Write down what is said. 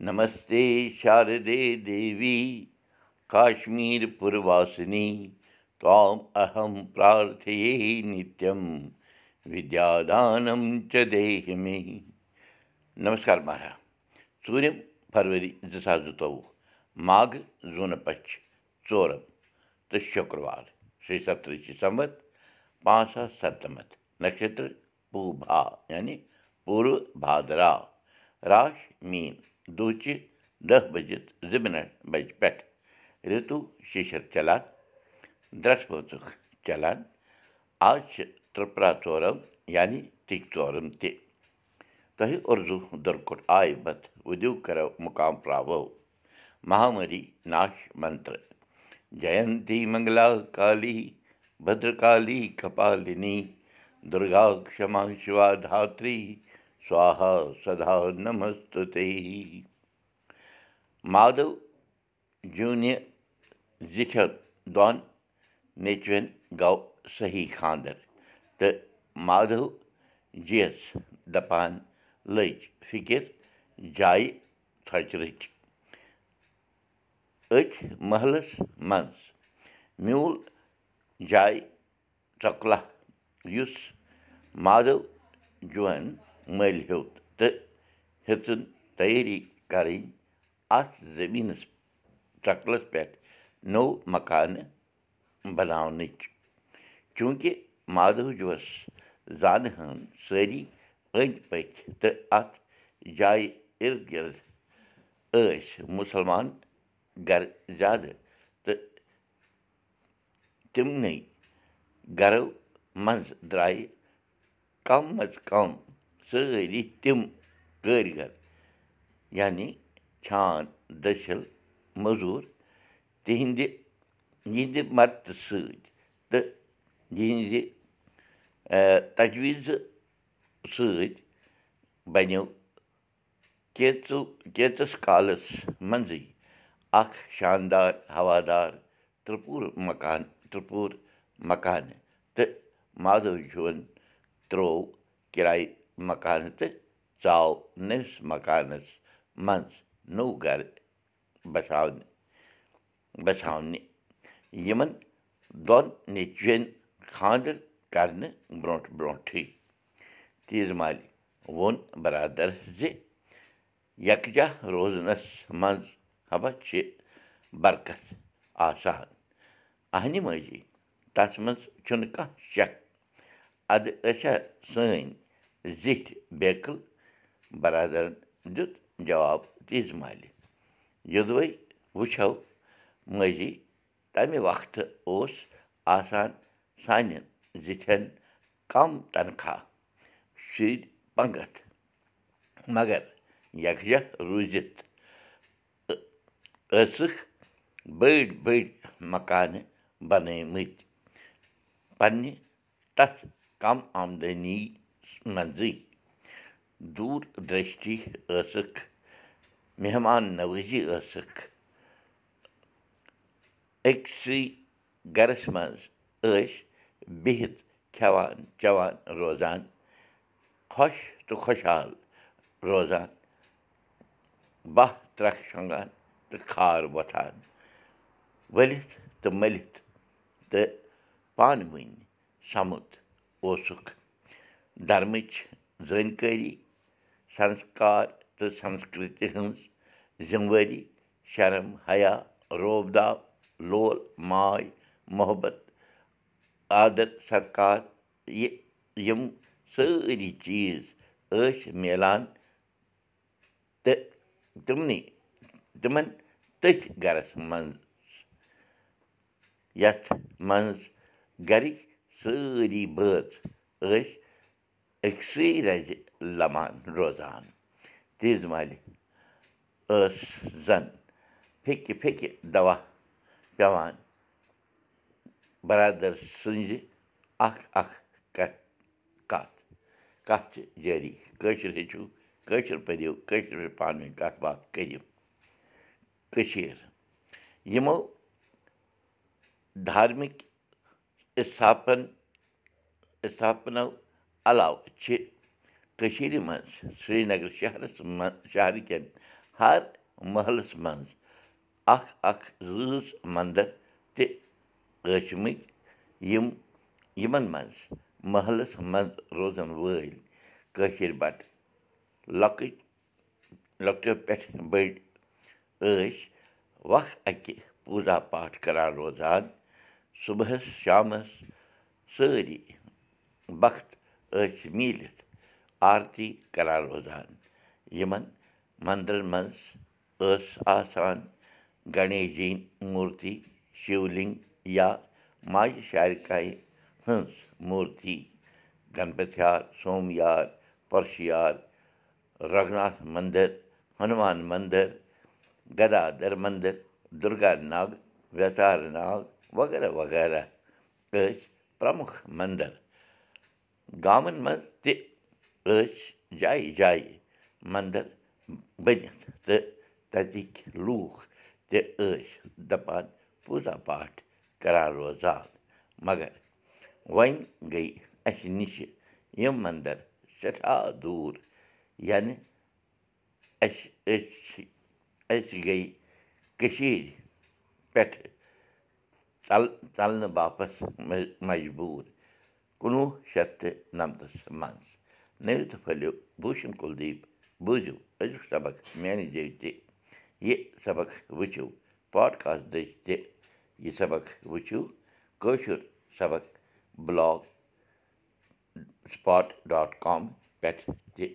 नमस्ते शारदे देवी काश्मीरपुरवासिनि त्वाम् अहं प्रार्थये नित्यं विद्यादानं च देहि मे। नमस्कार महाराज। सूर्य फरवरी दशा जुतौ माघ जूनपक्ष चोरम तो शुक्रवार श्री सप्तऋषि संवत पाँच सौ सप्तमत नक्षत्र पूभा यानी पूर्व भादरा राश मीन। دوٗچہِ دہ بٔجِتھ زٕ مِنَٹ بَجہِ پٮ۪ٹھ۔ رِتُو شیشر چلان درٛس پٲنٛژُک چلان ترٛپرا ژورَم یعنی تِکۍ ژورَم تہِ۔ تۄہہِ اُردو دُرکُٹ آے بت وُدِو کَرو مُقام پراوو۔ مہامری ناش منتر۔ جینتی منگلا کالی بدرکالی کپالِنی۔ دُرگا کما شِوا دھتری سوہا سدا نمست مادو جوٗنہِ زِٹھٮ۪ن دۄن نیٚچوٮ۪ن گوٚو صحیح خانٛدر تہٕ مادو جی یَس دَپان لٔج فِکِر جایہِ ژھۄچرٕچ أتھۍ محلَس منٛز میوٗل جایہِ ژۄکلا یُس مادو جون مٔلۍ ہیوٚت تہٕ ہیٚژٕن تیٲری کَرٕنۍ اَتھ زٔمیٖنَس ژۄکلَس پٮ۪ٹھ نوٚو مکانہٕ بَناونٕچ چوٗنٛکہِ مادوجوٗوَس زانہٕ ہن سٲری أنٛدۍ پٔکۍ تہٕ اَتھ جایہِ اِرد گِرد ٲسۍ مُسلمان گَرٕ زیادٕ تہٕ تِمنٕے گَرو منٛز درٛایہِ کَم اَز کَم سٲری تِم کٲرۍ گَر یعنی چھان دٔسِل موٚزوٗر تِہِنٛدِ یِہِنٛدِ مدتہٕ سۭتۍ تہٕ یِہِنٛزِ تجویٖزٕ سۭتۍ بنیو کینٛژو کینٛژَس کالَس منٛزٕے اَکھ شاندار ہوادار تِرٛپوٗر مکان تِرٛپوٗر مکانہٕ تہٕ مادوجوٗوَن ترٛوو کِرایہِ مکانہٕ تہٕ ژاو نٔوِس مکانَس منٛز نوٚو گَرٕ بَساونہٕ بَساونہِ یِمَن دۄن نیٚچوٮ۪ن خانٛدر کَرنہٕ برٛونٛٹھ برٛونٛٹھٕے تیٖژ مالہِ ووٚن بَرادَر زِ یَکجاہ روزنَس منٛز حبہ چھِ برکت آسان اَہنہِ ماجی تَتھ منٛز چھُنہٕ کانٛہہ شک اَدٕ أسۍ ہا سٲنۍ زِٹھۍ بیکٕل بَرادَرَن دیُت جواب تیٖژ مالہِ یوٚدوَے وٕچھو ماجی تَمہِ وقتہٕ اوس آسان سانٮ۪ن زِٹھٮ۪ن کَم تنخواہ شُرۍ پنٛگَتھ مگر یَکجاہ روٗزِتھ ٲسٕکھ بٔڑۍ بٔڑۍ مکانہٕ بَنٲومٕتۍ پنٛنہِ تَتھ کَم آمدٔنی منٛزٕے دوٗر دٔرشٹی ٲسٕکھ مہمان نوٲزی ٲسٕکھ أکسٕے گَرَس منٛز ٲسۍ بِہِتھ کھٮ۪وان چٮ۪وان روزان خۄش تہٕ خۄشحال روزان باہ ترٛکھ شۄنٛگان تہٕ کھار وۄتھان ؤلِتھ تہٕ مٔلِتھ تہٕ پانہٕ ؤنۍ سَمُد اوسُکھ دَرمٕچ زٲنکٲری سَنسکار تہٕ سَنسکرٛتی ہٕنٛز ذِمہٕ وٲری شرم حیا روب داو لول ماے محبت آدر سَتکار یہِ یِم سٲری چیٖز ٲسۍ میلان تہٕ تِمنٕے تِمَن تٔتھۍ گَرَس منٛز یَتھ منٛز گَرِکۍ سٲری بٲژ ٲسۍ أکسٕے رَزِ لَمان روزان تیٖژ مالہِ ٲس زَن پھیٚکہِ پھیٚکہِ دَوا پٮ۪وان بَرادَر سٕنٛزِ اَکھ اَکھ کَتھ کَتھ کَتھ چھِ جٲری کٲشُر ہیٚچھِو کٲشُر پٔرِو کٲشِر پٲٹھۍ پانہٕ ؤنۍ کَتھ باتھ کٔرِو کٔشیٖر یِمو دھارمِک اِستھاپَن اِستھاپنو علاوٕ چھِ کٔشیٖرِ منٛز سرینَگر شہرَس منٛز شہرٕ کٮ۪ن ہر محلَس منٛز اَکھ اَکھ رۭژ منٛدَر تہِ ٲسۍمٕتۍ یِم یِمَن منٛز محلَس منٛز روزَن وٲلۍ کٲشِر بَٹہٕ لۄکٕٹۍ لۄکٹیو پٮ۪ٹھ بٔڑۍ ٲسۍ وق اَکہِ پوٗزا پاٹھ کَران روزان صُبحَس شامَس سٲری وقت ٲسۍ میٖلِتھ آرتی کَران روزان یِمَن مَندرَن منٛز ٲس آسان گَنیش جِنۍ موٗرتی شِولِنٛگ یا ماجہِ شارکایہِ ہٕنٛز موٗرتی گَنپتھیار سومیار پۄرشِیار رگھناتھ مَندِر ہنومان مَندِر گدادر مَندِر دُرگا ناگ ویتار ناگ وغیرہ وغیرہ ٲسۍ پرٛمُکھ مَندَر منٛز تہِ ٲسۍ جایہِ جایہِ مَندَر بٔنِتھ تہٕ تَتِکۍ لوٗکھ تہِ ٲسۍ دَپان پوٗزا پاٹھ کَران روزان مگر وۄنۍ گٔے اَسہِ نِشہِ یِم مَندَر سٮ۪ٹھاہ دوٗر یعنی اَسہِ أسۍ أسۍ گٔے کٔشیٖرِ پٮ۪ٹھٕ ژَل ژَلنہٕ باپَتھ مجبوٗر کُنوُہ شَتھ تہٕ نَمتَس منٛز نٔوِو تہٕ پھٔلِو بوٗشَن کُلدیپ بوٗزِو أزیُک سبق میٛانہِ جایہِ تہِ یہِ سبق وٕچھِو پاڈکاسٹ دٔسۍ تہِ یہِ سبق وٕچھِو کٲشُر سبق بٕلاگ سٕپاٹ ڈاٹ کام پٮ۪ٹھ تہِ